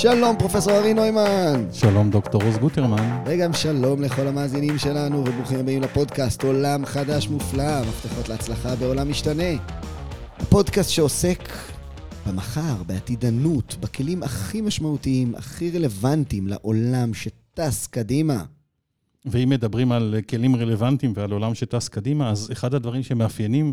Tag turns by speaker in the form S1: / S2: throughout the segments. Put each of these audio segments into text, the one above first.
S1: שלום, פרופסור ארי נוימן.
S2: שלום, דוקטור עוז גוטרמן.
S1: וגם שלום לכל המאזינים שלנו, וברוכים הבאים לפודקאסט עולם חדש מופלא, מפתחות להצלחה בעולם משתנה. הפודקאסט שעוסק במחר, בעתידנות, בכלים הכי משמעותיים, הכי רלוונטיים לעולם שטס קדימה.
S2: ואם מדברים על כלים רלוונטיים ועל עולם שטס קדימה, אז אחד הדברים שמאפיינים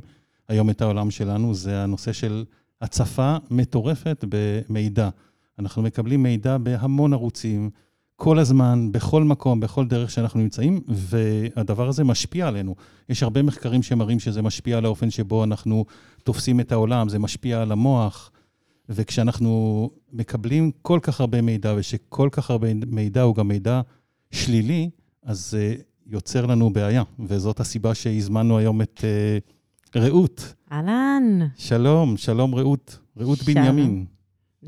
S2: היום את העולם שלנו זה הנושא של הצפה מטורפת במידע. אנחנו מקבלים מידע בהמון ערוצים, כל הזמן, בכל מקום, בכל דרך שאנחנו נמצאים, והדבר הזה משפיע עלינו. יש הרבה מחקרים שמראים שזה משפיע על האופן שבו אנחנו תופסים את העולם, זה משפיע על המוח, וכשאנחנו מקבלים כל כך הרבה מידע, ושכל כך הרבה מידע הוא גם מידע שלילי, אז זה יוצר לנו בעיה, וזאת הסיבה שהזמנו היום את uh, רעות.
S3: אהלן.
S2: שלום, שלום רעות, רעות בנימין.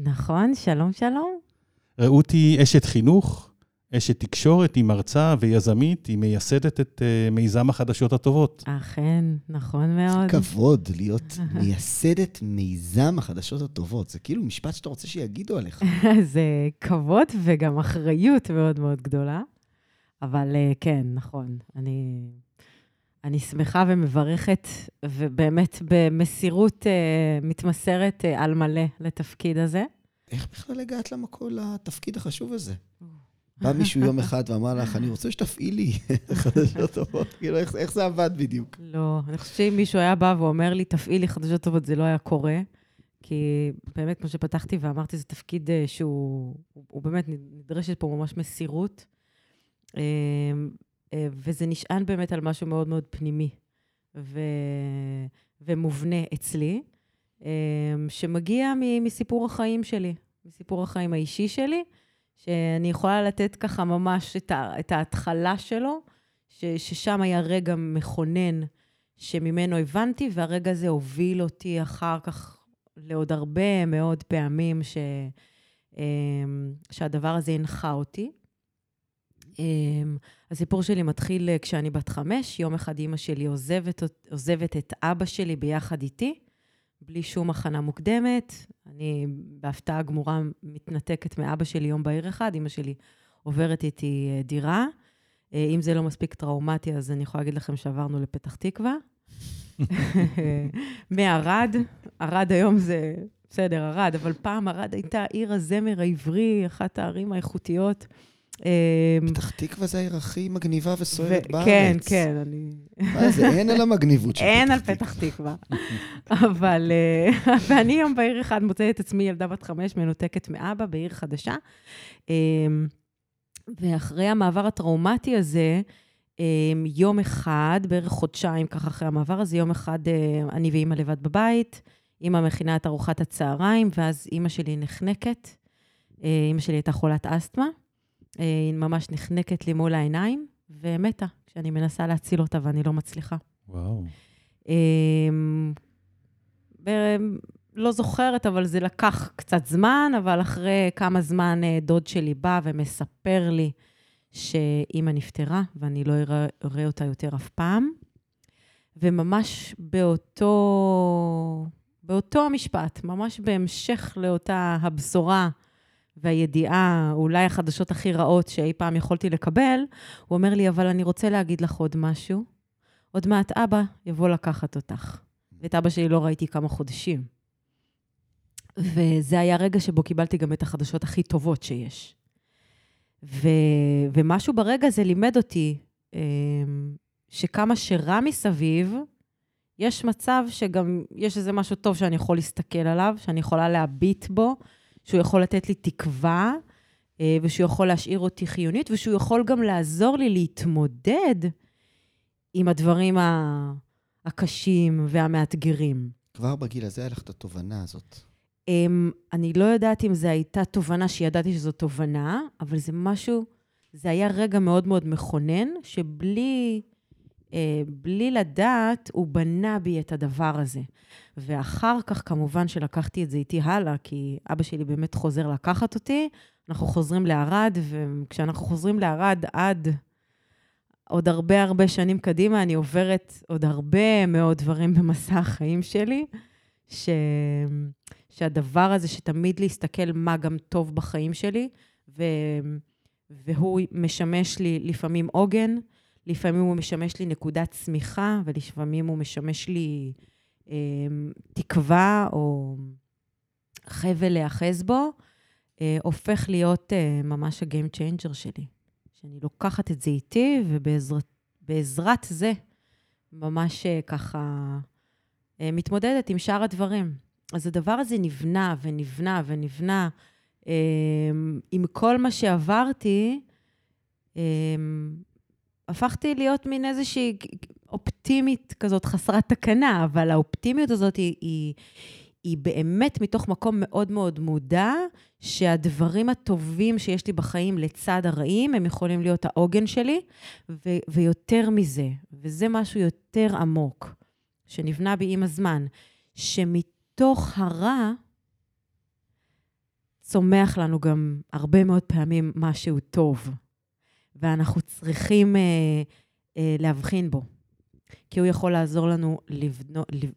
S3: נכון, שלום, שלום.
S2: רעות היא אשת חינוך, אשת תקשורת, היא מרצה ויזמית, היא מייסדת את uh, מיזם החדשות הטובות.
S3: אכן, נכון מאוד.
S1: כבוד להיות מייסדת מיזם החדשות הטובות. זה כאילו משפט שאתה רוצה שיגידו עליך.
S3: זה כבוד וגם אחריות מאוד מאוד גדולה. אבל uh, כן, נכון. אני, אני שמחה ומברכת, ובאמת במסירות uh, מתמסרת uh, על מלא לתפקיד הזה.
S1: איך בכלל הגעת למקום, לתפקיד החשוב הזה? בא מישהו יום אחד ואמר לך, אני רוצה שתפעילי חדשות טובות. כאילו, איך, איך זה עבד בדיוק?
S3: לא, אני חושבת שאם מישהו היה בא ואומר לי, תפעילי חדשות טובות, זה לא היה קורה. כי באמת, כמו שפתחתי ואמרתי, זה תפקיד שהוא באמת, נדרשת פה ממש מסירות. אה, וזה נשען באמת על משהו מאוד מאוד פנימי ו... ומובנה אצלי, אמ, שמגיע מסיפור החיים שלי, מסיפור החיים האישי שלי, שאני יכולה לתת ככה ממש את, ה... את ההתחלה שלו, ש... ששם היה רגע מכונן שממנו הבנתי, והרגע הזה הוביל אותי אחר כך לעוד הרבה מאוד פעמים ש... אמ, שהדבר הזה הנחה אותי. אמ, הסיפור שלי מתחיל אה, כשאני בת חמש, יום אחד אימא שלי עוזבת, עוזבת את אבא שלי ביחד איתי, בלי שום הכנה מוקדמת. אני בהפתעה גמורה מתנתקת מאבא שלי יום בהיר אחד, אימא שלי עוברת איתי אה, דירה. אה, אם זה לא מספיק טראומטי, אז אני יכולה להגיד לכם שעברנו לפתח תקווה. מערד, ערד היום זה, בסדר, ערד, אבל פעם ערד הייתה עיר הזמר העברי, אחת הערים האיכותיות.
S1: אמ, פתח תקווה זה העיר הכי מגניבה וסוערת בארץ.
S3: כן, כן, אני...
S1: מה זה, אין על המגניבות
S3: של פתח תקווה. אין על פתח תקווה. אבל, אה, ואני יום בעיר אחד מוצאת את עצמי ילדה בת חמש, מנותקת מאבא, בעיר חדשה. אמ, ואחרי המעבר הטראומטי הזה, אמ, יום אחד, בערך חודשיים ככה אחרי המעבר הזה, יום אחד אה, אני ואימא לבד בבית, אימא מכינה את ארוחת הצהריים, ואז אימא שלי נחנקת. אה, אימא שלי הייתה חולת אסתמה. אה, היא ממש נחנקת לי מול העיניים, ומתה, כשאני מנסה להציל אותה ואני לא מצליחה.
S2: וואו.
S3: אמ, לא זוכרת, אבל זה לקח קצת זמן, אבל אחרי כמה זמן אה, דוד שלי בא ומספר לי שאימא נפטרה, ואני לא אראה אותה יותר אף פעם. וממש באותו, באותו המשפט, ממש בהמשך לאותה הבשורה והידיעה, אולי החדשות הכי רעות שאי פעם יכולתי לקבל, הוא אומר לי, אבל אני רוצה להגיד לך עוד משהו. עוד מעט אבא יבוא לקחת אותך. ואת אבא שלי לא ראיתי כמה חודשים. וזה היה רגע שבו קיבלתי גם את החדשות הכי טובות שיש. ו... ומשהו ברגע הזה לימד אותי אמ, שכמה שרע מסביב, יש מצב שגם יש איזה משהו טוב שאני יכול להסתכל עליו, שאני יכולה להביט בו, שהוא יכול לתת לי תקווה, אה, ושהוא יכול להשאיר אותי חיונית, ושהוא יכול גם לעזור לי להתמודד עם הדברים הקשים והמאתגרים.
S1: כבר בגיל הזה היה לך את התובנה הזאת.
S3: אמ, אני לא יודעת אם זו הייתה תובנה שידעתי שזו תובנה, אבל זה משהו, זה היה רגע מאוד מאוד מכונן, שבלי בלי לדעת, הוא בנה בי את הדבר הזה. ואחר כך, כמובן שלקחתי את זה איתי הלאה, כי אבא שלי באמת חוזר לקחת אותי. אנחנו חוזרים לערד, וכשאנחנו חוזרים לערד עד עוד הרבה הרבה שנים קדימה, אני עוברת עוד הרבה מאוד דברים במסע החיים שלי, ש... שהדבר הזה שתמיד להסתכל מה גם טוב בחיים שלי, ו... והוא משמש לי לפעמים עוגן, לפעמים הוא משמש לי נקודת צמיחה, ולפעמים הוא משמש לי אה, תקווה או חבל להיאחז בו, אה, הופך להיות אה, ממש ה-game changer שלי. שאני לוקחת את זה איתי, ובעזרת זה ממש אה, ככה אה, מתמודדת עם שאר הדברים. אז הדבר הזה נבנה ונבנה ונבנה. אה, עם כל מה שעברתי, אה, הפכתי להיות מין איזושהי אופטימית כזאת חסרת תקנה, אבל האופטימיות הזאת היא, היא, היא באמת מתוך מקום מאוד מאוד מודע, שהדברים הטובים שיש לי בחיים לצד הרעים, הם יכולים להיות העוגן שלי, ו- ויותר מזה, וזה משהו יותר עמוק, שנבנה בי עם הזמן, שמתוך הרע צומח לנו גם הרבה מאוד פעמים משהו טוב, ואנחנו צריכים אה, אה, להבחין בו, כי הוא יכול לעזור לנו לבנו, לב,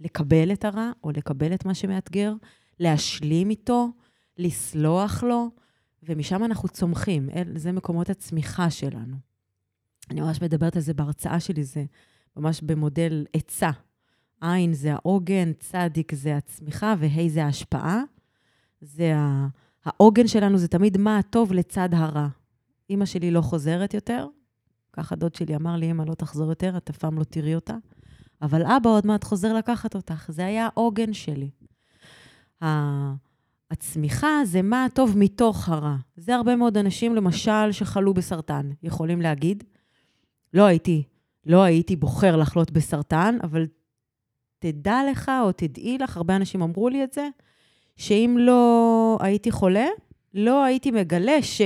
S3: לקבל את הרע, או לקבל את מה שמאתגר, להשלים איתו, לסלוח לו, ומשם אנחנו צומחים. זה מקומות הצמיחה שלנו. אני ממש מדברת על זה בהרצאה שלי, זה ממש במודל עצה. עין זה העוגן, צדיק זה הצמיחה, וה' זה ההשפעה. זה העוגן שלנו, זה תמיד מה הטוב לצד הרע. אימא שלי לא חוזרת יותר, ככה דוד שלי אמר לי, אמא, לא תחזור יותר, את אף פעם לא תראי אותה. אבל אבא עוד מעט חוזר לקחת אותך. זה היה העוגן שלי. הצמיחה זה מה הטוב מתוך הרע. זה הרבה מאוד אנשים, למשל, שחלו בסרטן, יכולים להגיד, לא הייתי, לא הייתי בוחר לחלות בסרטן, אבל תדע לך או תדעי לך, הרבה אנשים אמרו לי את זה, שאם לא הייתי חולה, לא הייתי מגלה ש...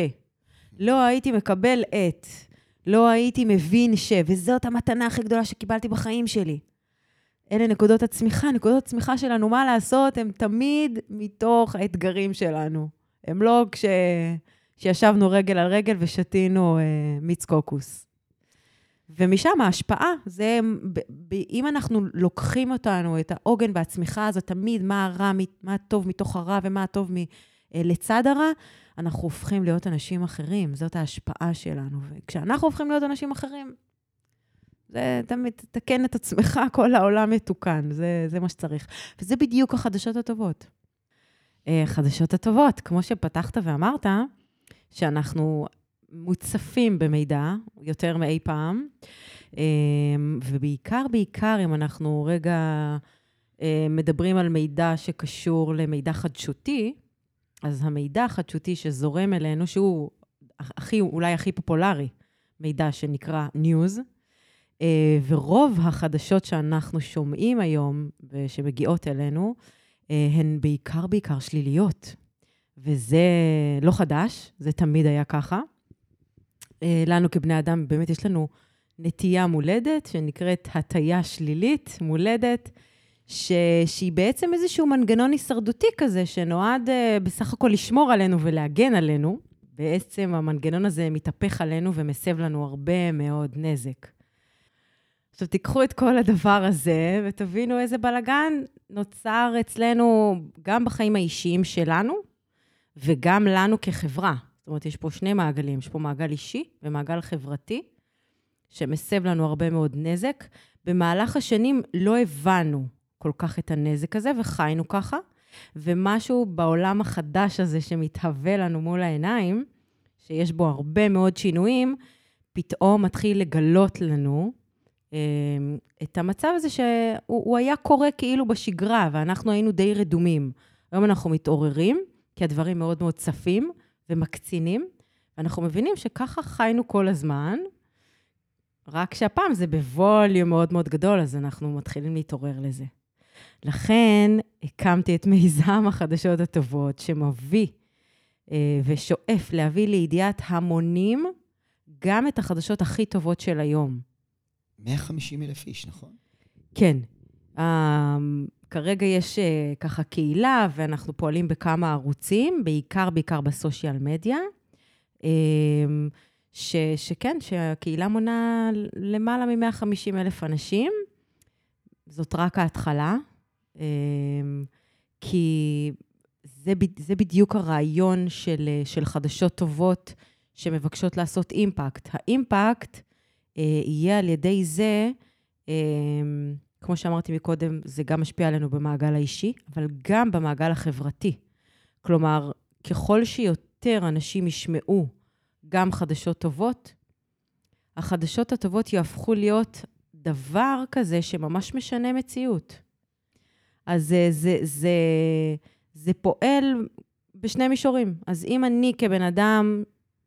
S3: לא הייתי מקבל את... לא הייתי מבין ש... וזאת המתנה הכי גדולה שקיבלתי בחיים שלי. אלה נקודות הצמיחה. נקודות הצמיחה שלנו, מה לעשות, הן תמיד מתוך האתגרים שלנו. הם לא כש... שישבנו רגל על רגל ושתינו אה, מיץ קוקוס. ומשם ההשפעה, זה, ב, ב, אם אנחנו לוקחים אותנו, את העוגן והצמיחה הזאת, תמיד מה הרע, מה הטוב מתוך הרע ומה הטוב מ, אה, לצד הרע, אנחנו הופכים להיות אנשים אחרים, זאת ההשפעה שלנו. וכשאנחנו הופכים להיות אנשים אחרים, זה תמיד, תתקן את עצמך, כל העולם מתוקן, זה, זה מה שצריך. וזה בדיוק החדשות הטובות. החדשות אה, הטובות, כמו שפתחת ואמרת, שאנחנו מוצפים במידע יותר מאי פעם, אה, ובעיקר, בעיקר אם אנחנו רגע אה, מדברים על מידע שקשור למידע חדשותי, אז המידע החדשותי שזורם אלינו, שהוא הכי, אולי הכי פופולרי, מידע שנקרא News, אה, ורוב החדשות שאנחנו שומעים היום ושמגיעות אלינו, אה, הן בעיקר בעיקר שליליות. וזה לא חדש, זה תמיד היה ככה. אה, לנו כבני אדם, באמת יש לנו נטייה מולדת שנקראת הטיה שלילית מולדת, ש... שהיא בעצם איזשהו מנגנון הישרדותי כזה, שנועד uh, בסך הכל לשמור עלינו ולהגן עלינו. בעצם המנגנון הזה מתהפך עלינו ומסב לנו הרבה מאוד נזק. עכשיו, תיקחו את כל הדבר הזה ותבינו איזה בלגן נוצר אצלנו גם בחיים האישיים שלנו וגם לנו כחברה. זאת אומרת, יש פה שני מעגלים, יש פה מעגל אישי ומעגל חברתי, שמסב לנו הרבה מאוד נזק. במהלך השנים לא הבנו כל כך את הנזק הזה, וחיינו ככה. ומשהו בעולם החדש הזה שמתהווה לנו מול העיניים, שיש בו הרבה מאוד שינויים, פתאום מתחיל לגלות לנו אה, את המצב הזה שהוא היה קורה כאילו בשגרה, ואנחנו היינו די רדומים. היום אנחנו מתעוררים, כי הדברים מאוד מאוד צפים ומקצינים, ואנחנו מבינים שככה חיינו כל הזמן, רק שהפעם זה בווליום מאוד מאוד גדול, אז אנחנו מתחילים להתעורר לזה. לכן הקמתי את מיזם החדשות הטובות, שמביא אה, ושואף להביא לידיעת המונים גם את החדשות הכי טובות של היום.
S1: 150 אלף איש, נכון?
S3: כן. Uh, כרגע יש uh, ככה קהילה, ואנחנו פועלים בכמה ערוצים, בעיקר, בעיקר בסושיאל מדיה. Uh, ש, שכן, שהקהילה מונה למעלה מ-150 אלף אנשים. זאת רק ההתחלה. אמ, כי זה, זה בדיוק הרעיון של, של חדשות טובות שמבקשות לעשות אימפקט. האימפקט אה, יהיה על ידי זה, אה, כמו שאמרתי מקודם, זה גם משפיע עלינו במעגל האישי, אבל גם במעגל החברתי. כלומר, ככל שיותר אנשים ישמעו גם חדשות טובות, החדשות הטובות יהפכו להיות דבר כזה שממש משנה מציאות. אז זה, זה, זה, זה פועל בשני מישורים. אז אם אני כבן אדם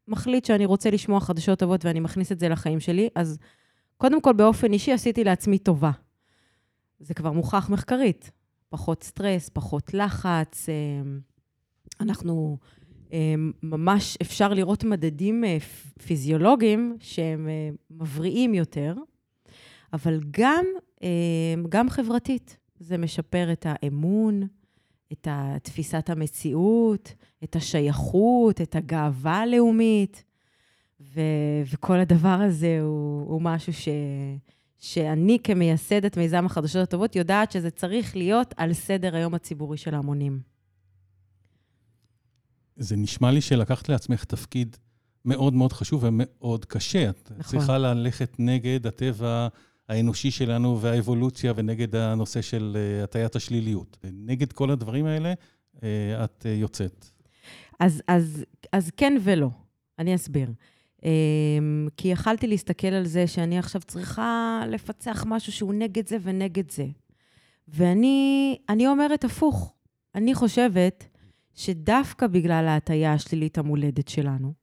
S3: מחליט שאני רוצה לשמוע חדשות טובות ואני מכניס את זה לחיים שלי, אז קודם כל באופן אישי עשיתי לעצמי טובה. זה כבר מוכח מחקרית. פחות סטרס, פחות לחץ. אמ, אנחנו אמ, ממש, אפשר לראות מדדים אה, פיזיולוגיים שהם אה, מבריאים יותר, אבל גם, גם חברתית. זה משפר את האמון, את תפיסת המציאות, את השייכות, את הגאווה הלאומית, ו- וכל הדבר הזה הוא, הוא משהו ש... שאני כמייסדת מיזם החדשות הטובות יודעת שזה צריך להיות על סדר היום הציבורי של ההמונים.
S2: זה נשמע לי שלקחת לעצמך תפקיד מאוד מאוד חשוב ומאוד קשה. את נכון. צריכה ללכת נגד הטבע האנושי שלנו והאבולוציה ונגד הנושא של אה, הטיית השליליות. נגד כל הדברים האלה אה, את אה, יוצאת.
S3: אז, אז, אז כן ולא. אני אסביר. כי יכלתי להסתכל על זה שאני עכשיו צריכה לפצח משהו שהוא נגד זה ונגד זה. ואני אומרת הפוך. אני חושבת שדווקא בגלל ההטייה השלילית המולדת שלנו,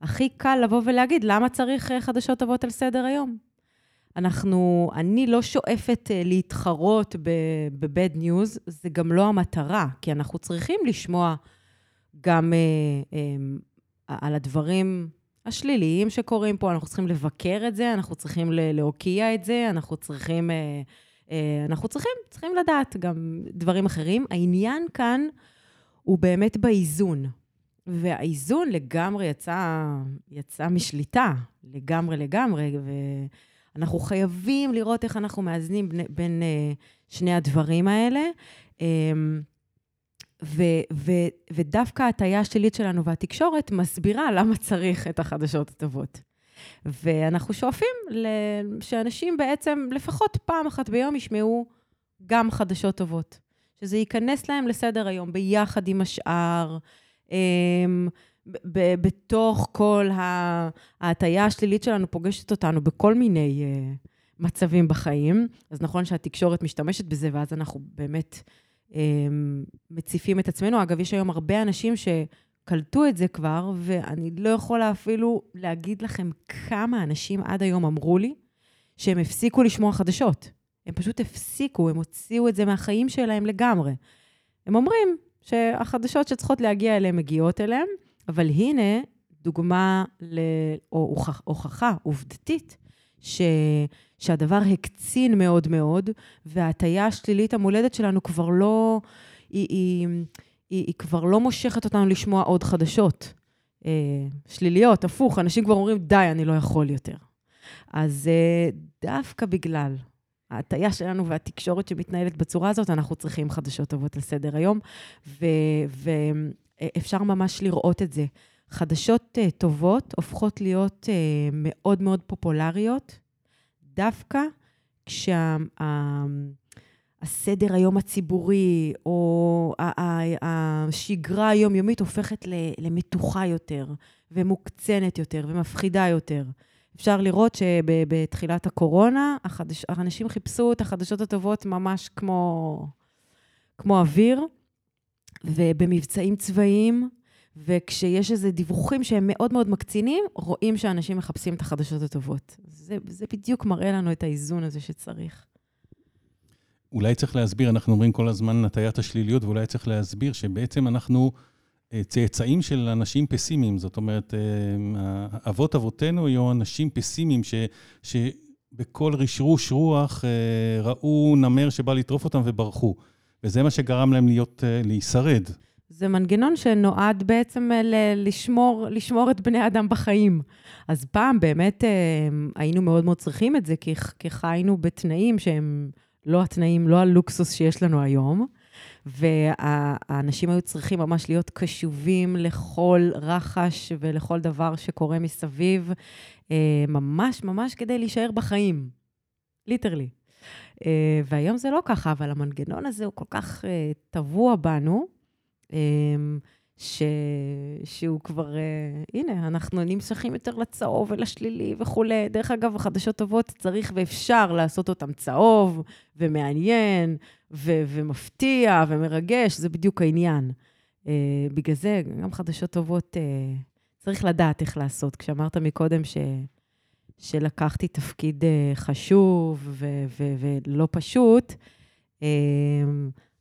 S3: הכי קל לבוא ולהגיד, למה צריך חדשות טובות על סדר היום? אנחנו, אני לא שואפת אה, להתחרות בבד ניוז, זה גם לא המטרה, כי אנחנו צריכים לשמוע גם אה, אה, על הדברים השליליים שקורים פה, אנחנו צריכים לבקר את זה, אנחנו צריכים להוקיע את זה, אנחנו צריכים, אה, אנחנו צריכים, צריכים לדעת גם דברים אחרים. העניין כאן הוא באמת באיזון. והאיזון לגמרי יצא, יצא משליטה, לגמרי לגמרי, ואנחנו חייבים לראות איך אנחנו מאזנים בין, בין uh, שני הדברים האלה. Um, ו, ו, ודווקא ההטייה השלילית שלנו והתקשורת מסבירה למה צריך את החדשות הטובות. ואנחנו שואפים שאנשים בעצם לפחות פעם אחת ביום ישמעו גם חדשות טובות. שזה ייכנס להם לסדר היום ביחד עם השאר, אמ, בתוך כל ההטייה השלילית שלנו פוגשת אותנו בכל מיני אה, מצבים בחיים. אז נכון שהתקשורת משתמשת בזה, ואז אנחנו באמת אמ, מציפים את עצמנו. אגב, יש היום הרבה אנשים שקלטו את זה כבר, ואני לא יכולה אפילו להגיד לכם כמה אנשים עד היום אמרו לי שהם הפסיקו לשמוע חדשות. הם פשוט הפסיקו, הם הוציאו את זה מהחיים שלהם לגמרי. הם אומרים שהחדשות שצריכות להגיע אליהם מגיעות אליהם, אבל הנה דוגמה ל... או הוכחה עובדתית ש... שהדבר הקצין מאוד מאוד, וההטייה השלילית המולדת שלנו כבר לא... היא, היא, היא, היא כבר לא מושכת אותנו לשמוע עוד חדשות. אה, שליליות, הפוך, אנשים כבר אומרים, די, אני לא יכול יותר. אז אה, דווקא בגלל ההטייה שלנו והתקשורת שמתנהלת בצורה הזאת, אנחנו צריכים חדשות טובות על סדר היום, ואפשר ממש לראות את זה. חדשות uh, טובות הופכות להיות uh, מאוד מאוד פופולריות, דווקא כשהסדר כשה, היום הציבורי, או השגרה היומיומית הופכת למתוחה יותר, ומוקצנת יותר, ומפחידה יותר. אפשר לראות שבתחילת הקורונה, החדש, האנשים חיפשו את החדשות הטובות ממש כמו, כמו אוויר, ובמבצעים צבאיים, וכשיש איזה דיווחים שהם מאוד מאוד מקצינים, רואים שאנשים מחפשים את החדשות הטובות. זה, זה בדיוק מראה לנו את האיזון הזה שצריך.
S2: אולי צריך להסביר, אנחנו אומרים כל הזמן הטיית השליליות, ואולי צריך להסביר שבעצם אנחנו... צאצאים של אנשים פסימיים, זאת אומרת, אה, אבות אבותינו היו אנשים פסימיים ש, שבכל רשרוש רוח אה, ראו נמר שבא לטרוף אותם וברחו. וזה מה שגרם להם להיות, אה, להישרד.
S3: זה מנגנון שנועד בעצם לשמור, לשמור את בני האדם בחיים. אז פעם באמת היינו מאוד מאוד צריכים את זה, כי, כי חיינו בתנאים שהם לא התנאים, לא הלוקסוס שיש לנו היום. והאנשים היו צריכים ממש להיות קשובים לכל רחש ולכל דבר שקורה מסביב, אה, ממש ממש כדי להישאר בחיים, ליטרלי. אה, והיום זה לא ככה, אבל המנגנון הזה הוא כל כך אה, טבוע בנו, ש... שהוא כבר, הנה, אנחנו נמשכים יותר לצהוב ולשלילי וכולי. דרך אגב, החדשות טובות צריך ואפשר לעשות אותם צהוב ומעניין ו- ומפתיע ומרגש, זה בדיוק העניין. Uh, בגלל זה, גם חדשות טובות, uh, צריך לדעת איך לעשות. כשאמרת מקודם ש... שלקחתי תפקיד uh, חשוב ו- ו- ולא פשוט, uh,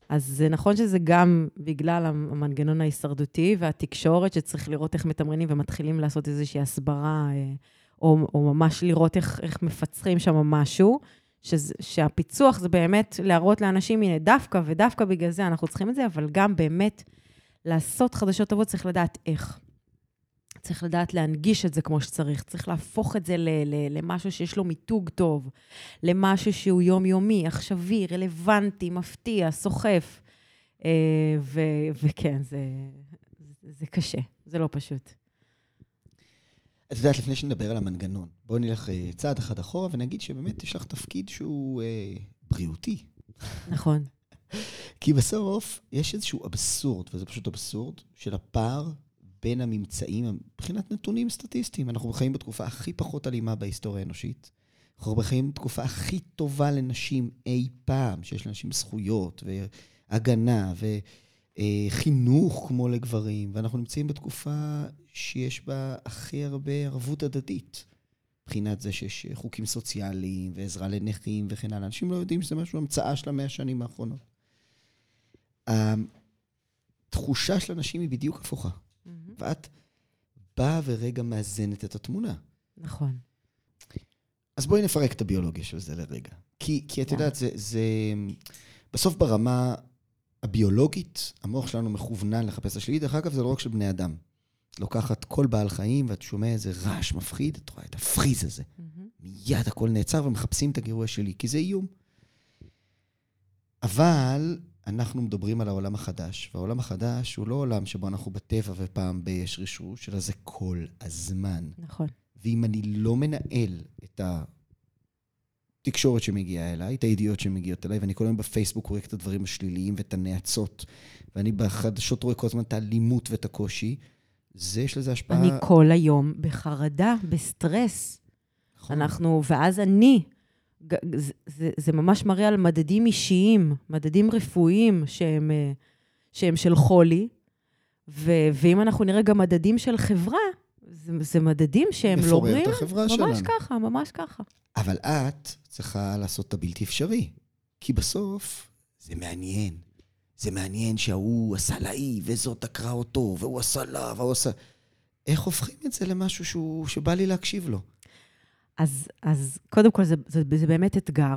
S3: אז זה נכון שזה גם בגלל המנגנון ההישרדותי והתקשורת, שצריך לראות איך מתמרנים ומתחילים לעשות איזושהי הסברה, uh, או, או ממש לראות איך, איך מפצחים שם משהו. שזה, שהפיצוח זה באמת להראות לאנשים, הנה, דווקא ודווקא בגלל זה אנחנו צריכים את זה, אבל גם באמת לעשות חדשות טובות צריך לדעת איך. צריך לדעת להנגיש את זה כמו שצריך, צריך להפוך את זה ל- ל- למשהו שיש לו מיתוג טוב, למשהו שהוא יומיומי, עכשווי, רלוונטי, מפתיע, סוחף. אה, ו- וכן, זה, זה קשה, זה לא פשוט.
S1: את יודעת, לפני שנדבר על המנגנון, בואי נלך אה, צעד אחד אחורה ונגיד שבאמת יש לך תפקיד שהוא אה, בריאותי.
S3: נכון.
S1: כי בסוף יש איזשהו אבסורד, וזה פשוט אבסורד, של הפער בין הממצאים, מבחינת נתונים סטטיסטיים. אנחנו חיים בתקופה הכי פחות אלימה בהיסטוריה האנושית. אנחנו חיים בתקופה הכי טובה לנשים אי פעם, שיש לנשים זכויות והגנה וחינוך כמו לגברים, ואנחנו נמצאים בתקופה שיש בה הכי הרבה ערבות הדדית. מבחינת זה שיש חוקים סוציאליים ועזרה לנכים וכן הלאה. אנשים לא יודעים שזה משהו, המצאה של המאה השנים האחרונות. התחושה של אנשים היא בדיוק הפוכה. ואת באה ורגע מאזנת את התמונה.
S3: נכון.
S1: אז בואי נפרק את הביולוגיה של זה לרגע. כי, כי את יודעת, זה, זה... בסוף ברמה הביולוגית, המוח שלנו מכוונן לחפש את השלילי. דרך אגב, זה לא רק של בני אדם. לוקחת כל בעל חיים, ואת שומע איזה רעש מפחיד, את רואה את הפריז הזה. Mm-hmm. מיד הכל נעצר ומחפשים את הגירוי שלי, כי זה איום. אבל אנחנו מדברים על העולם החדש, והעולם החדש הוא לא עולם שבו אנחנו בטבע ופעם ב יש רשרוש, אלא זה כל הזמן.
S3: נכון.
S1: ואם אני לא מנהל את התקשורת שמגיעה אליי, את הידיעות שמגיעות אליי, ואני כל היום בפייסבוק רואה את הדברים השליליים ואת הנאצות, ואני בחדשות רואה כל הזמן את האלימות ואת הקושי, זה, יש לזה השפעה...
S3: אני כל היום בחרדה, בסטרס. נכון. אנחנו, ואז אני, זה, זה, זה ממש מראה על מדדים אישיים, מדדים רפואיים שהם, אה, שהם של חולי, ו, ואם אנחנו נראה גם מדדים של חברה, זה, זה מדדים שהם לא בריאים.
S1: לפורר את החברה ממש שלנו.
S3: ממש ככה, ממש ככה.
S1: אבל את צריכה לעשות את הבלתי אפשרי, כי בסוף זה מעניין. זה מעניין שההוא עשה להיא, וזאת עקרה אותו, והוא עשה לה, והוא עשה... איך הופכים את זה למשהו שהוא, שבא לי להקשיב לו?
S3: אז, אז קודם כל, זה, זה, זה באמת אתגר,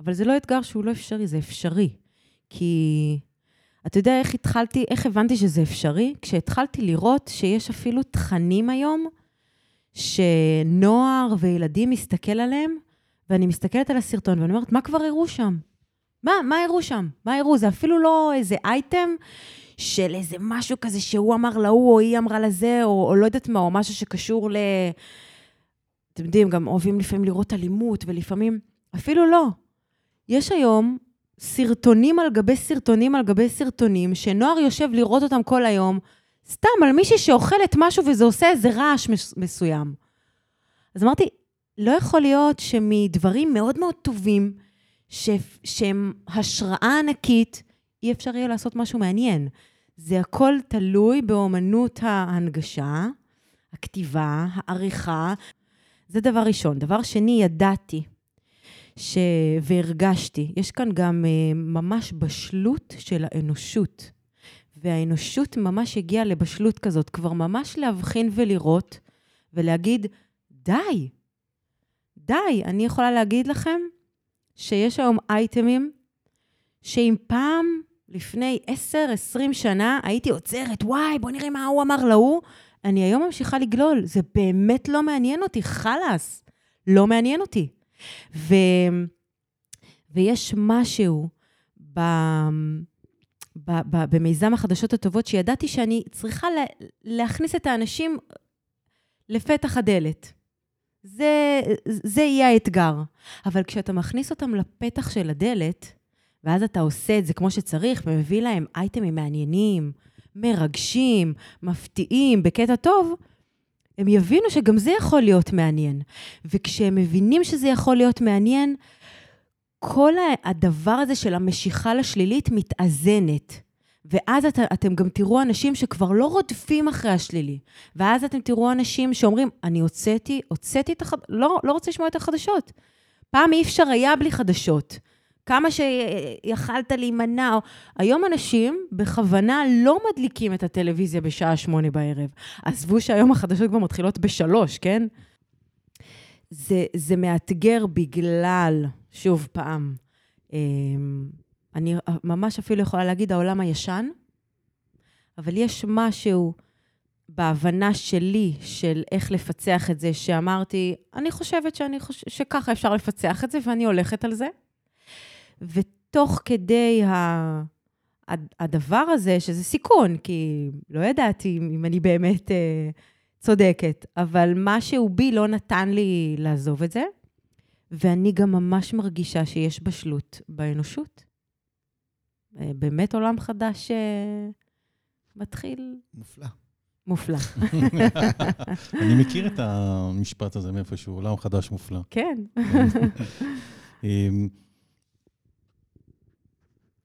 S3: אבל זה לא אתגר שהוא לא אפשרי, זה אפשרי. כי אתה יודע איך התחלתי, איך הבנתי שזה אפשרי? כשהתחלתי לראות שיש אפילו תכנים היום שנוער וילדים מסתכל עליהם, ואני מסתכלת על הסרטון ואני אומרת, מה כבר הראו שם? מה, מה הראו שם? מה הראו? זה אפילו לא איזה אייטם של איזה משהו כזה שהוא אמר להוא, או היא אמרה לזה, או, או לא יודעת מה, או משהו שקשור ל... אתם יודעים, גם אוהבים לפעמים לראות אלימות, ולפעמים... אפילו לא. יש היום סרטונים על גבי סרטונים על גבי סרטונים, שנוער יושב לראות אותם כל היום, סתם על מישהי שאוכלת משהו וזה עושה איזה רעש מסוים. אז אמרתי, לא יכול להיות שמדברים מאוד מאוד טובים, ש... שהם השראה ענקית, אי אפשר יהיה לעשות משהו מעניין. זה הכל תלוי באומנות ההנגשה, הכתיבה, העריכה. זה דבר ראשון. דבר שני, ידעתי ש... והרגשתי, יש כאן גם uh, ממש בשלות של האנושות. והאנושות ממש הגיעה לבשלות כזאת, כבר ממש להבחין ולראות ולהגיד, די, די, אני יכולה להגיד לכם שיש היום אייטמים שאם פעם, לפני 10-20 שנה, הייתי עוצרת, וואי, בוא נראה מה הוא אמר להוא, אני היום ממשיכה לגלול. זה באמת לא מעניין אותי, חלאס. לא מעניין אותי. ו... ויש משהו ב... במיזם החדשות הטובות, שידעתי שאני צריכה להכניס את האנשים לפתח הדלת. זה, זה יהיה האתגר. אבל כשאתה מכניס אותם לפתח של הדלת, ואז אתה עושה את זה כמו שצריך, ומביא להם אייטמים מעניינים, מרגשים, מפתיעים, בקטע טוב, הם יבינו שגם זה יכול להיות מעניין. וכשהם מבינים שזה יכול להיות מעניין, כל הדבר הזה של המשיכה לשלילית מתאזנת. ואז את, אתם גם תראו אנשים שכבר לא רודפים אחרי השלילי. ואז אתם תראו אנשים שאומרים, אני הוצאתי, הוצאתי את החדשות, לא, לא רוצה לשמוע את החדשות. פעם אי אפשר היה בלי חדשות. כמה שיכלת להימנע. היום אנשים בכוונה לא מדליקים את הטלוויזיה בשעה שמונה בערב. עזבו שהיום החדשות כבר מתחילות בשלוש, כן? זה, זה מאתגר בגלל, שוב פעם, אמ, אני ממש אפילו יכולה להגיד העולם הישן, אבל יש משהו בהבנה שלי של איך לפצח את זה, שאמרתי, אני חושבת שאני חוש... שככה אפשר לפצח את זה, ואני הולכת על זה. ותוך כדי ה... הדבר הזה, שזה סיכון, כי לא ידעתי אם אני באמת אה, צודקת, אבל משהו בי לא נתן לי לעזוב את זה, ואני גם ממש מרגישה שיש בשלות באנושות. אה, באמת עולם חדש אה, מתחיל.
S1: מופלא.
S3: מופלא.
S2: אני מכיר את המשפט הזה מאיפשהו, עולם חדש מופלא.
S3: כן.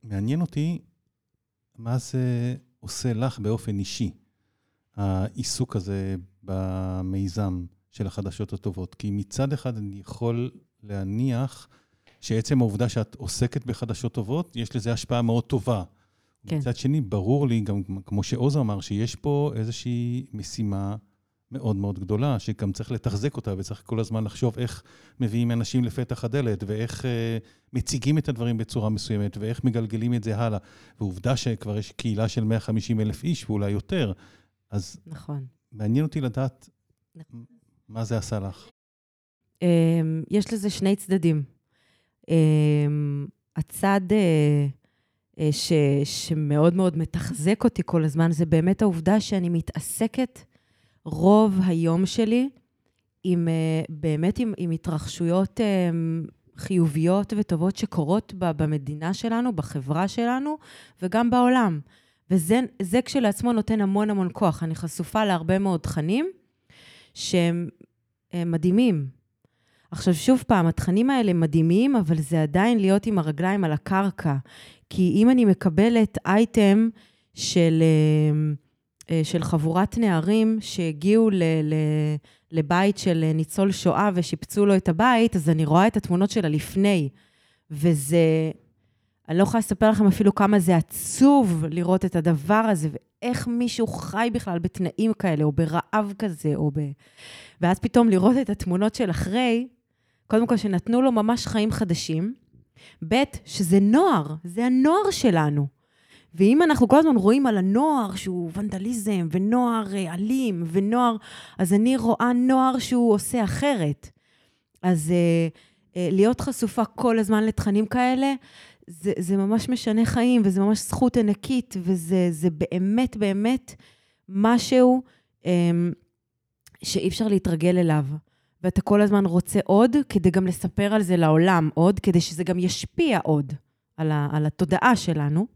S2: מעניין אותי מה זה עושה לך באופן אישי, העיסוק הזה במיזם של החדשות הטובות. כי מצד אחד אני יכול להניח שעצם העובדה שאת עוסקת בחדשות טובות, יש לזה השפעה מאוד טובה. כן. מצד שני, ברור לי, גם כמו שעוז אמר, שיש פה איזושהי משימה מאוד מאוד גדולה, שגם צריך לתחזק אותה, וצריך כל הזמן לחשוב איך מביאים אנשים לפתח הדלת, ואיך אה, מציגים את הדברים בצורה מסוימת, ואיך מגלגלים את זה הלאה. ועובדה שכבר יש קהילה של 150 אלף איש, ואולי יותר, אז...
S3: נכון.
S2: מעניין אותי לדעת נכון. מה זה עשה לך.
S3: אמ, יש לזה שני צדדים. אמ, הצד אה, אה, ש, שמאוד מאוד מתחזק אותי כל הזמן, זה באמת העובדה שאני מתעסקת רוב היום שלי עם, אה, באמת עם, עם התרחשויות חיוביות וטובות שקורות במדינה שלנו, בחברה שלנו וגם בעולם. וזה כשלעצמו נותן המון המון כוח. אני חשופה להרבה מאוד תכנים שהם מדהימים. עכשיו, שוב פעם, התכנים האלה מדהימים, אבל זה עדיין להיות עם הרגליים על הקרקע. כי אם אני מקבלת אייטם של, אה, אה, של חבורת נערים שהגיעו ל, ל, לבית של ניצול שואה ושיפצו לו את הבית, אז אני רואה את התמונות של הלפני. וזה, אני לא יכולה לספר לכם אפילו כמה זה עצוב לראות את הדבר הזה, ואיך מישהו חי בכלל בתנאים כאלה, או ברעב כזה, או ב... ואז פתאום לראות את התמונות של אחרי, קודם כל, שנתנו לו ממש חיים חדשים, ב', שזה נוער, זה הנוער שלנו. ואם אנחנו כל הזמן רואים על הנוער שהוא ונדליזם, ונוער אה, אלים, ונוער, אז אני רואה נוער שהוא עושה אחרת. אז אה, אה, להיות חשופה כל הזמן לתכנים כאלה, זה, זה ממש משנה חיים, וזה ממש זכות ענקית, וזה באמת באמת משהו אה, שאי אפשר להתרגל אליו. ואתה כל הזמן רוצה עוד, כדי גם לספר על זה לעולם עוד, כדי שזה גם ישפיע עוד על, ה, על התודעה שלנו.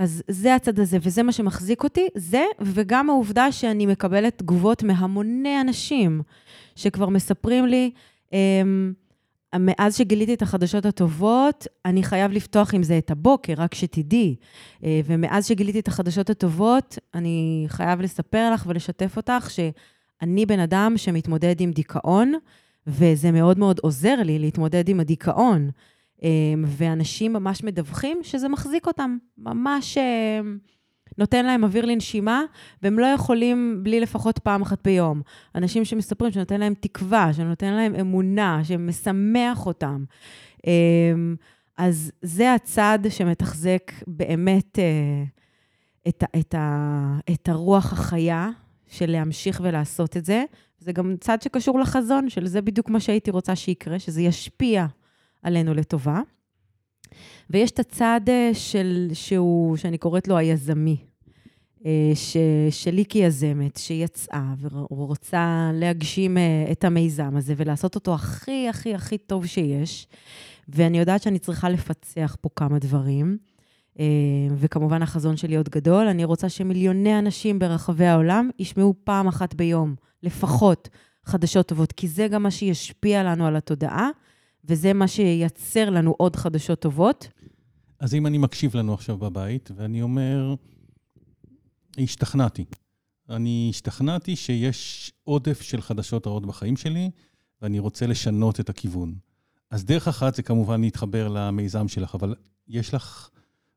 S3: אז זה הצד הזה, וזה מה שמחזיק אותי, זה, וגם העובדה שאני מקבלת תגובות מהמוני אנשים, שכבר מספרים לי, אמ, מאז שגיליתי את החדשות הטובות, אני חייב לפתוח עם זה את הבוקר, רק שתדעי. אה, ומאז שגיליתי את החדשות הטובות, אני חייב לספר לך ולשתף אותך ש... אני בן אדם שמתמודד עם דיכאון, וזה מאוד מאוד עוזר לי להתמודד עם הדיכאון. אמ, ואנשים ממש מדווחים שזה מחזיק אותם, ממש אמ, נותן להם אוויר לנשימה, והם לא יכולים בלי לפחות פעם אחת ביום. אנשים שמספרים שנותן להם תקווה, שנותן להם אמונה, שמשמח אותם. אמ, אז זה הצד שמתחזק באמת אה, את, את, את הרוח החיה של להמשיך ולעשות את זה. זה גם צד שקשור לחזון, של זה בדיוק מה שהייתי רוצה שיקרה, שזה ישפיע עלינו לטובה. ויש את הצד אה, של, שהוא, שאני קוראת לו היזמי, אה, ש, שלי כיזמת, שיצאה ורוצה להגשים אה, את המיזם הזה ולעשות אותו הכי, הכי, הכי טוב שיש. ואני יודעת שאני צריכה לפצח פה כמה דברים. וכמובן, החזון שלי עוד גדול. אני רוצה שמיליוני אנשים ברחבי העולם ישמעו פעם אחת ביום, לפחות, חדשות טובות, כי זה גם מה שישפיע לנו על התודעה, וזה מה שייצר לנו עוד חדשות טובות.
S2: אז אם אני מקשיב לנו עכשיו בבית, ואני אומר, השתכנעתי. אני השתכנעתי שיש עודף של חדשות רעות בחיים שלי, ואני רוצה לשנות את הכיוון. אז דרך אחת זה כמובן להתחבר למיזם שלך, אבל יש לך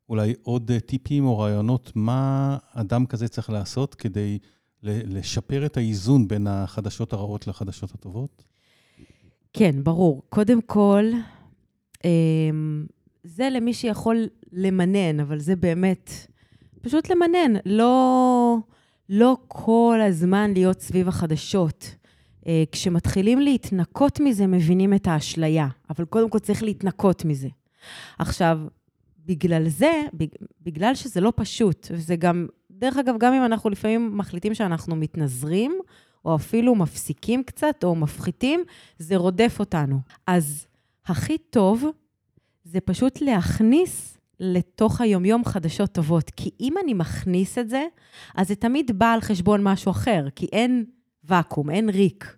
S2: אולי עוד טיפים או רעיונות מה אדם כזה צריך לעשות כדי לשפר את האיזון בין החדשות הרעות לחדשות הטובות?
S3: כן, ברור. קודם כל, אמ, זה למי שיכול למנן, אבל זה באמת פשוט למנן, לא, לא כל הזמן להיות סביב החדשות. אה, כשמתחילים להתנקות מזה, מבינים את האשליה, אבל קודם כל צריך להתנקות מזה. עכשיו, בגלל זה, בגלל שזה לא פשוט, וזה גם, דרך אגב, גם אם אנחנו לפעמים מחליטים שאנחנו מתנזרים, או אפילו מפסיקים קצת, או מפחיתים, זה רודף אותנו. אז הכי טוב זה פשוט להכניס לתוך היומיום חדשות טובות. כי אם אני מכניס את זה, אז זה תמיד בא על חשבון משהו אחר, כי אין ואקום, אין ריק.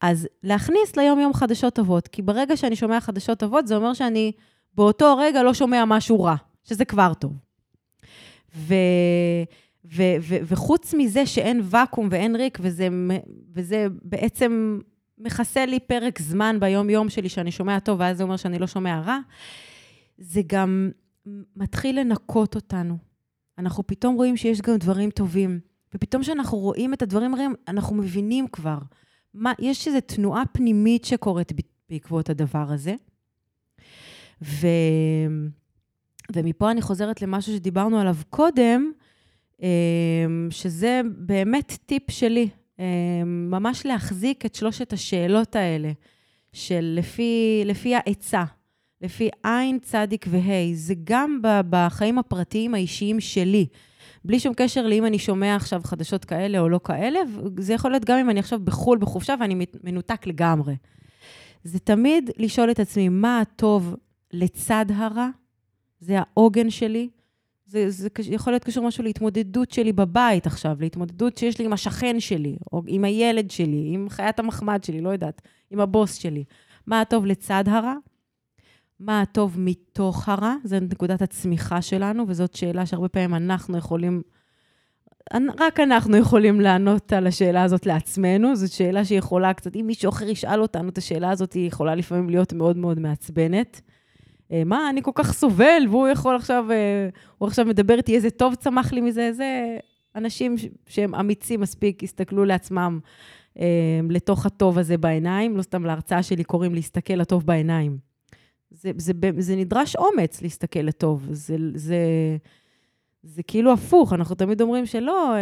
S3: אז להכניס ליום-יום חדשות טובות, כי ברגע שאני שומע חדשות טובות, זה אומר שאני באותו רגע לא שומע משהו רע, שזה כבר טוב. ו... ו- וחוץ מזה שאין ואקום ואין ריק, וזה, וזה בעצם מכסה לי פרק זמן ביום-יום שלי שאני שומע טוב, ואז זה אומר שאני לא שומע רע, זה גם מתחיל לנקות אותנו. אנחנו פתאום רואים שיש גם דברים טובים, ופתאום כשאנחנו רואים את הדברים הרעים, אנחנו מבינים כבר. מה, יש איזו תנועה פנימית שקורית בעקבות הדבר הזה. ו... ומפה אני חוזרת למשהו שדיברנו עליו קודם, שזה באמת טיפ שלי, אמ, ממש להחזיק את שלושת השאלות האלה, של לפי, לפי העצה, לפי עין, צדיק וה', זה גם בחיים הפרטיים האישיים שלי. בלי שום קשר לאם אני שומע עכשיו חדשות כאלה או לא כאלה, זה יכול להיות גם אם אני עכשיו בחו"ל, בחופשה, ואני מנותק לגמרי. זה תמיד לשאול את עצמי, מה הטוב לצד הרע? זה העוגן שלי. זה, זה יכול להיות קשור משהו להתמודדות שלי בבית עכשיו, להתמודדות שיש לי עם השכן שלי, או עם הילד שלי, עם חיית המחמד שלי, לא יודעת, עם הבוס שלי. מה הטוב לצד הרע? מה הטוב מתוך הרע? זו נקודת הצמיחה שלנו, וזאת שאלה שהרבה פעמים אנחנו יכולים, רק אנחנו יכולים לענות על השאלה הזאת לעצמנו. זאת שאלה שיכולה קצת, אם מישהו אחר ישאל אותנו את השאלה הזאת, היא יכולה לפעמים להיות מאוד מאוד מעצבנת. אה, מה, אני כל כך סובל, והוא יכול עכשיו, אה, הוא עכשיו מדבר איתי, איזה טוב צמח לי מזה, זה אנשים שהם אמיצים מספיק, יסתכלו לעצמם אה, לתוך הטוב הזה בעיניים, לא סתם להרצאה שלי קוראים להסתכל לטוב בעיניים. זה, זה, זה, זה נדרש אומץ להסתכל לטוב, זה, זה, זה כאילו הפוך, אנחנו תמיד אומרים שלא,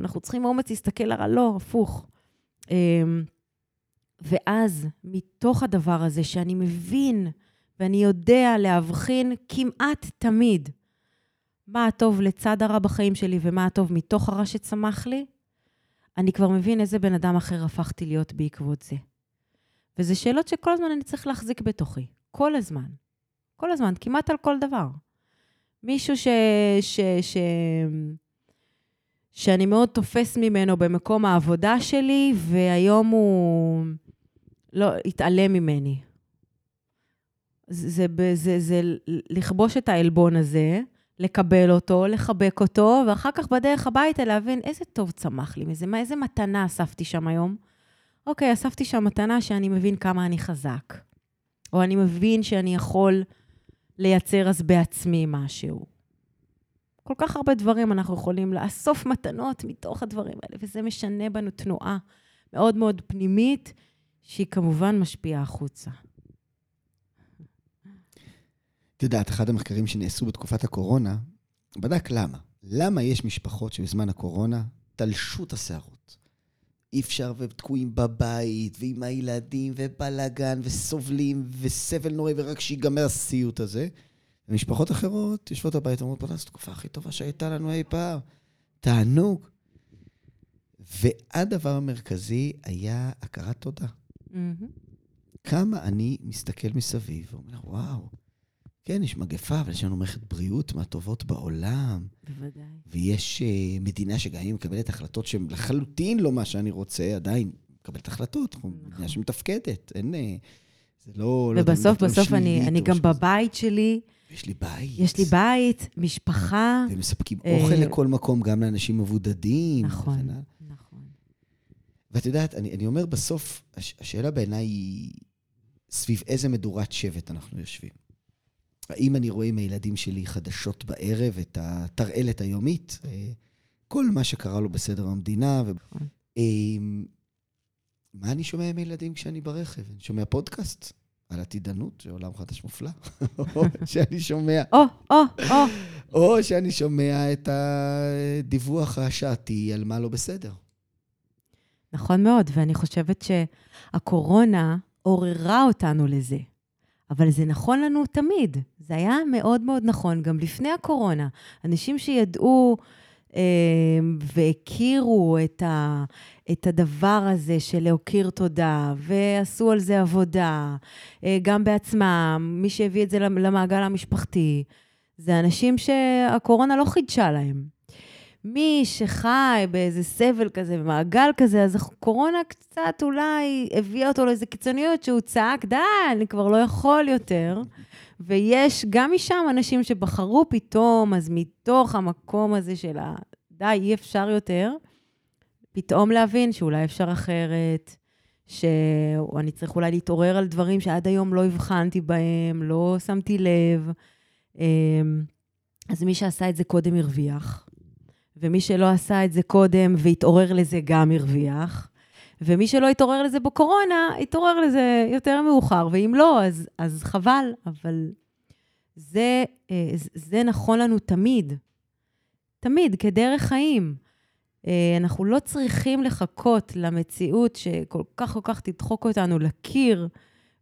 S3: אנחנו צריכים אומץ להסתכל לרע, לא, הפוך. ואז, מתוך הדבר הזה, שאני מבין, ואני יודע להבחין כמעט תמיד מה הטוב לצד הרע בחיים שלי ומה הטוב מתוך הרע שצמח לי, אני כבר מבין איזה בן אדם אחר הפכתי להיות בעקבות זה. וזה שאלות שכל הזמן אני צריך להחזיק בתוכי. כל הזמן. כל הזמן, כמעט על כל דבר. מישהו ש... ש... ש... שאני מאוד תופס ממנו במקום העבודה שלי, והיום הוא לא, התעלם ממני. זה, זה, זה, זה לכבוש את העלבון הזה, לקבל אותו, לחבק אותו, ואחר כך בדרך הביתה להבין איזה טוב צמח לי מזה, מה, איזה מתנה אספתי שם היום. אוקיי, אספתי שם מתנה שאני מבין כמה אני חזק. או אני מבין שאני יכול לייצר אז בעצמי משהו. כל כך הרבה דברים אנחנו יכולים לאסוף מתנות מתוך הדברים האלה, וזה משנה בנו תנועה מאוד מאוד פנימית, שהיא כמובן משפיעה החוצה.
S1: את יודעת, אחד המחקרים שנעשו בתקופת הקורונה, בדק למה. למה יש משפחות שבזמן הקורונה תלשו את השערות? אי אפשר, ותקועים בבית, ועם הילדים, ובלאגן, וסובלים, וסבל נוראי, ורק שיגמר הסיוט הזה. ומשפחות אחרות יושבות בבית ואומרות, בוא'נה, זו התקופה הכי טובה שהייתה לנו אי פעם. תענוג. והדבר המרכזי היה הכרת תודה.
S3: מהמם.
S1: כמה אני מסתכל מסביב ואומר, וואו, כן, יש מגפה, אבל יש לנו מערכת בריאות מהטובות בעולם,
S3: בוודאי.
S1: ויש uh, מדינה שגם היא מקבלת החלטות שהן לחלוטין לא מה שאני רוצה, עדיין מקבלת החלטות,
S3: נכון.
S1: מדינה שמתפקדת, אין... אה, זה לא... לא
S3: ובסוף,
S1: דברים
S3: בסוף אני, אני גם
S1: כזה.
S3: בבית שלי,
S1: יש לי בית.
S3: יש לי בית, משפחה.
S1: ומספקים
S3: אה,
S1: אוכל לכל מקום, גם לאנשים מבודדים.
S3: נכון. נכון.
S1: ואת יודעת, אני, אני אומר בסוף, הש, השאלה בעיניי היא סביב איזה מדורת שבט אנחנו יושבים. האם אני רואה עם הילדים שלי חדשות בערב את התרעלת היומית, אה, כל מה שקרה לו בסדר המדינה, ו...
S3: נכון.
S1: אה, מה אני שומע עם הילדים כשאני ברכב? אני שומע פודקאסט על עתידנות, זה עולם חדש מופלא. או שאני שומע,
S3: או, או, או.
S1: או שאני שומע את הדיווח השעתי על מה לא בסדר.
S3: נכון מאוד, ואני חושבת שהקורונה עוררה אותנו לזה. אבל זה נכון לנו תמיד. זה היה מאוד מאוד נכון גם לפני הקורונה. אנשים שידעו אה, והכירו את, ה, את הדבר הזה של להכיר תודה, ועשו על זה עבודה, אה, גם בעצמם, מי שהביא את זה למעגל המשפחתי, זה אנשים שהקורונה לא חידשה להם. מי שחי באיזה סבל כזה, במעגל כזה, אז הקורונה קצת אולי הביאה אותו לאיזה קיצוניות שהוא צעק, די, אני כבר לא יכול יותר. ויש גם משם אנשים שבחרו פתאום, אז מתוך המקום הזה של ה... די, אי אפשר יותר, פתאום להבין שאולי אפשר אחרת, שאני צריך אולי להתעורר על דברים שעד היום לא הבחנתי בהם, לא שמתי לב. אמ, אז מי שעשה את זה קודם הרוויח. ומי שלא עשה את זה קודם והתעורר לזה גם הרוויח. ומי שלא התעורר לזה בקורונה, התעורר לזה יותר מאוחר, ואם לא, אז, אז חבל. אבל זה, אה, זה נכון לנו תמיד. תמיד, כדרך חיים. אה, אנחנו לא צריכים לחכות למציאות שכל כך כל כך תדחוק אותנו לקיר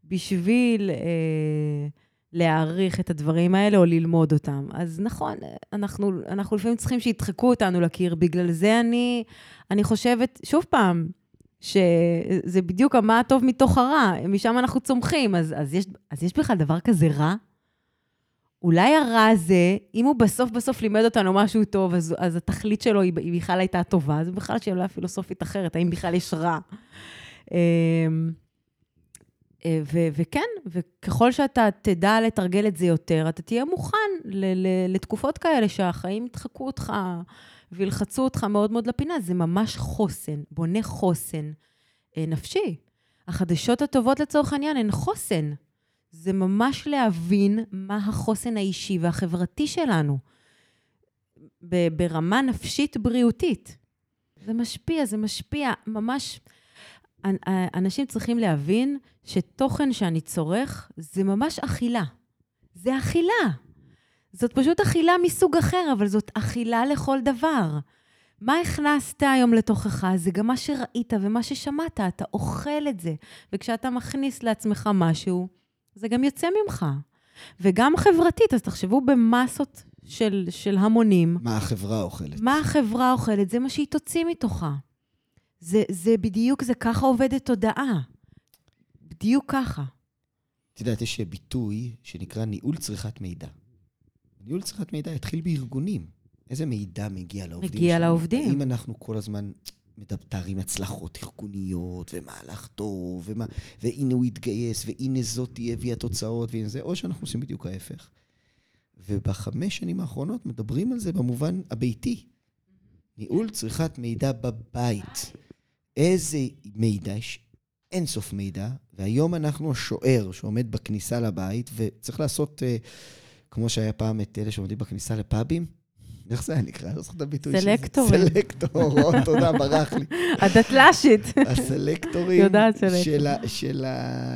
S3: בשביל... אה, להעריך את הדברים האלה או ללמוד אותם. אז נכון, אנחנו, אנחנו לפעמים צריכים שידחקו אותנו לקיר, בגלל זה אני, אני חושבת, שוב פעם, שזה בדיוק המה הטוב מתוך הרע, משם אנחנו צומחים, אז, אז, יש, אז יש בכלל דבר כזה רע? אולי הרע הזה, אם הוא בסוף בסוף לימד אותנו משהו טוב, אז, אז התכלית שלו היא, היא בכלל הייתה טובה, אז בכלל שאלה פילוסופית אחרת, האם בכלל יש רע. אה, ו- וכן, וככל שאתה תדע לתרגל את זה יותר, אתה תהיה מוכן ל- ל- לתקופות כאלה שהחיים ידחקו אותך וילחצו אותך מאוד מאוד לפינה. זה ממש חוסן, בונה חוסן אה, נפשי. החדשות הטובות לצורך העניין הן חוסן. זה ממש להבין מה החוסן האישי והחברתי שלנו ברמה נפשית בריאותית. זה משפיע, זה משפיע ממש... אנשים צריכים להבין שתוכן שאני צורך זה ממש אכילה. זה אכילה. זאת פשוט אכילה מסוג אחר, אבל זאת אכילה לכל דבר. מה הכנסת היום לתוכך? זה גם מה שראית ומה ששמעת, אתה אוכל את זה. וכשאתה מכניס לעצמך משהו, זה גם יוצא ממך. וגם חברתית, אז תחשבו במסות של, של המונים.
S1: מה החברה אוכלת?
S3: מה החברה אוכלת? זה מה שהיא תוציא מתוכה. זה, זה בדיוק, זה ככה עובדת תודעה. בדיוק ככה.
S1: את יודעת, יש ביטוי שנקרא ניהול צריכת מידע. ניהול צריכת מידע התחיל בארגונים. איזה מידע מגיע לעובדים
S3: מגיע
S1: שלנו?
S3: לעובדים.
S1: האם אנחנו כל הזמן מתארים הצלחות ארגוניות, ומהלך טוב, ומה, והנה הוא התגייס, והנה זאתי הביאה תוצאות, והנה זה, או שאנחנו עושים בדיוק ההפך. ובחמש שנים האחרונות מדברים על זה במובן הביתי. ניהול צריכת מידע בבית. איזה מידע? יש אין סוף מידע, והיום אנחנו השוער שעומד בכניסה לבית, וצריך לעשות, uh, כמו שהיה פעם את אלה שעומדים בכניסה לפאבים. איך זה היה נקרא? אני לא זוכר את הביטוי של זה.
S3: סלקטורים.
S1: סלקטור, או, תודה, ברח לי.
S3: הדתל"שית.
S1: הסלקטורים
S3: יודעת סלקטור.
S1: של.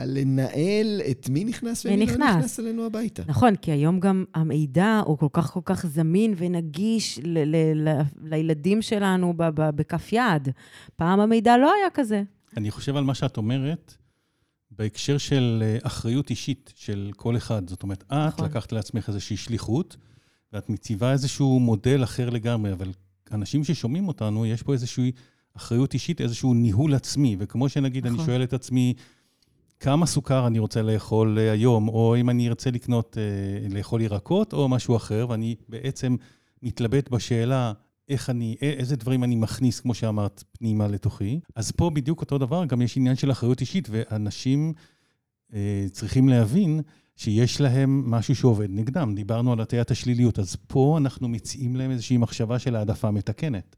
S1: לנהל את מי נכנס ומי
S3: מי
S1: לא
S3: נכנס.
S1: אלינו הביתה.
S3: נכון, כי היום גם המידע הוא כל כך כל כך זמין ונגיש ל- ל- ל- לילדים שלנו ב- ב- בכף יד. פעם המידע לא היה כזה.
S2: אני חושב על מה שאת אומרת, בהקשר של אה, אחריות אישית של כל אחד. זאת אומרת, את
S3: נכון.
S2: לקחת לעצמך איזושהי שליחות, ואת מציבה איזשהו מודל אחר לגמרי, אבל אנשים ששומעים אותנו, יש פה איזושהי אחריות אישית, איזשהו ניהול עצמי. וכמו שנגיד, אני
S3: נכון.
S2: שואל את עצמי, כמה סוכר אני רוצה לאכול אה, היום, או אם אני ארצה לקנות, אה, לאכול ירקות או משהו אחר, ואני בעצם מתלבט בשאלה איך אני, א- איזה דברים אני מכניס, כמו שאמרת, פנימה לתוכי. אז פה בדיוק אותו דבר, גם יש עניין של אחריות אישית, ואנשים אה, צריכים להבין שיש להם משהו שעובד נגדם. דיברנו על הטיית השליליות, אז פה אנחנו מציעים להם איזושהי מחשבה של העדפה מתקנת.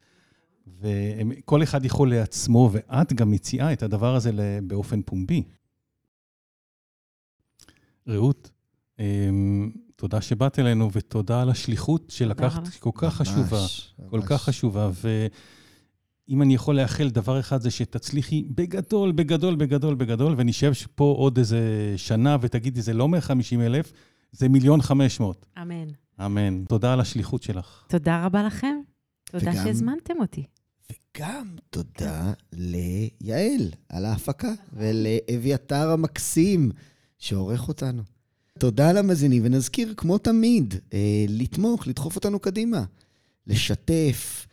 S2: וכל אחד יכול לעצמו, ואת גם מציעה את הדבר הזה באופן פומבי. רעות, אמ, תודה שבאת אלינו, ותודה על השליחות שלקחת. כל כך חשובה.
S1: ממש,
S2: כל
S1: ממש.
S2: כך חשובה, ואם אני יכול לאחל דבר אחד, זה שתצליחי בגדול, בגדול, בגדול, בגדול, ונשב פה עוד איזה שנה ותגידי, זה לא 150 אלף, זה מיליון 500.
S3: אמן.
S2: אמן. תודה על השליחות שלך.
S3: תודה רבה לכם. תודה
S1: וגם-
S3: שהזמנתם אותי.
S1: וגם תודה ליעל על ההפקה, ולאביתר המקסים שעורך אותנו. תודה למאזינים, ונזכיר, כמו תמיד, אה, לתמוך, לדחוף אותנו קדימה, לשתף,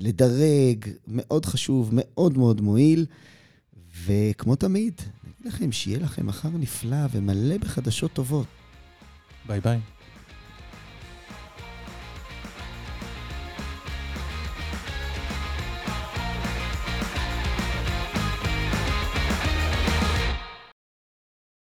S1: לדרג, מאוד חשוב, מאוד מאוד מועיל. וכמו תמיד, נגיד לכם שיהיה לכם מחר נפלא ומלא בחדשות טובות.
S2: ביי ביי.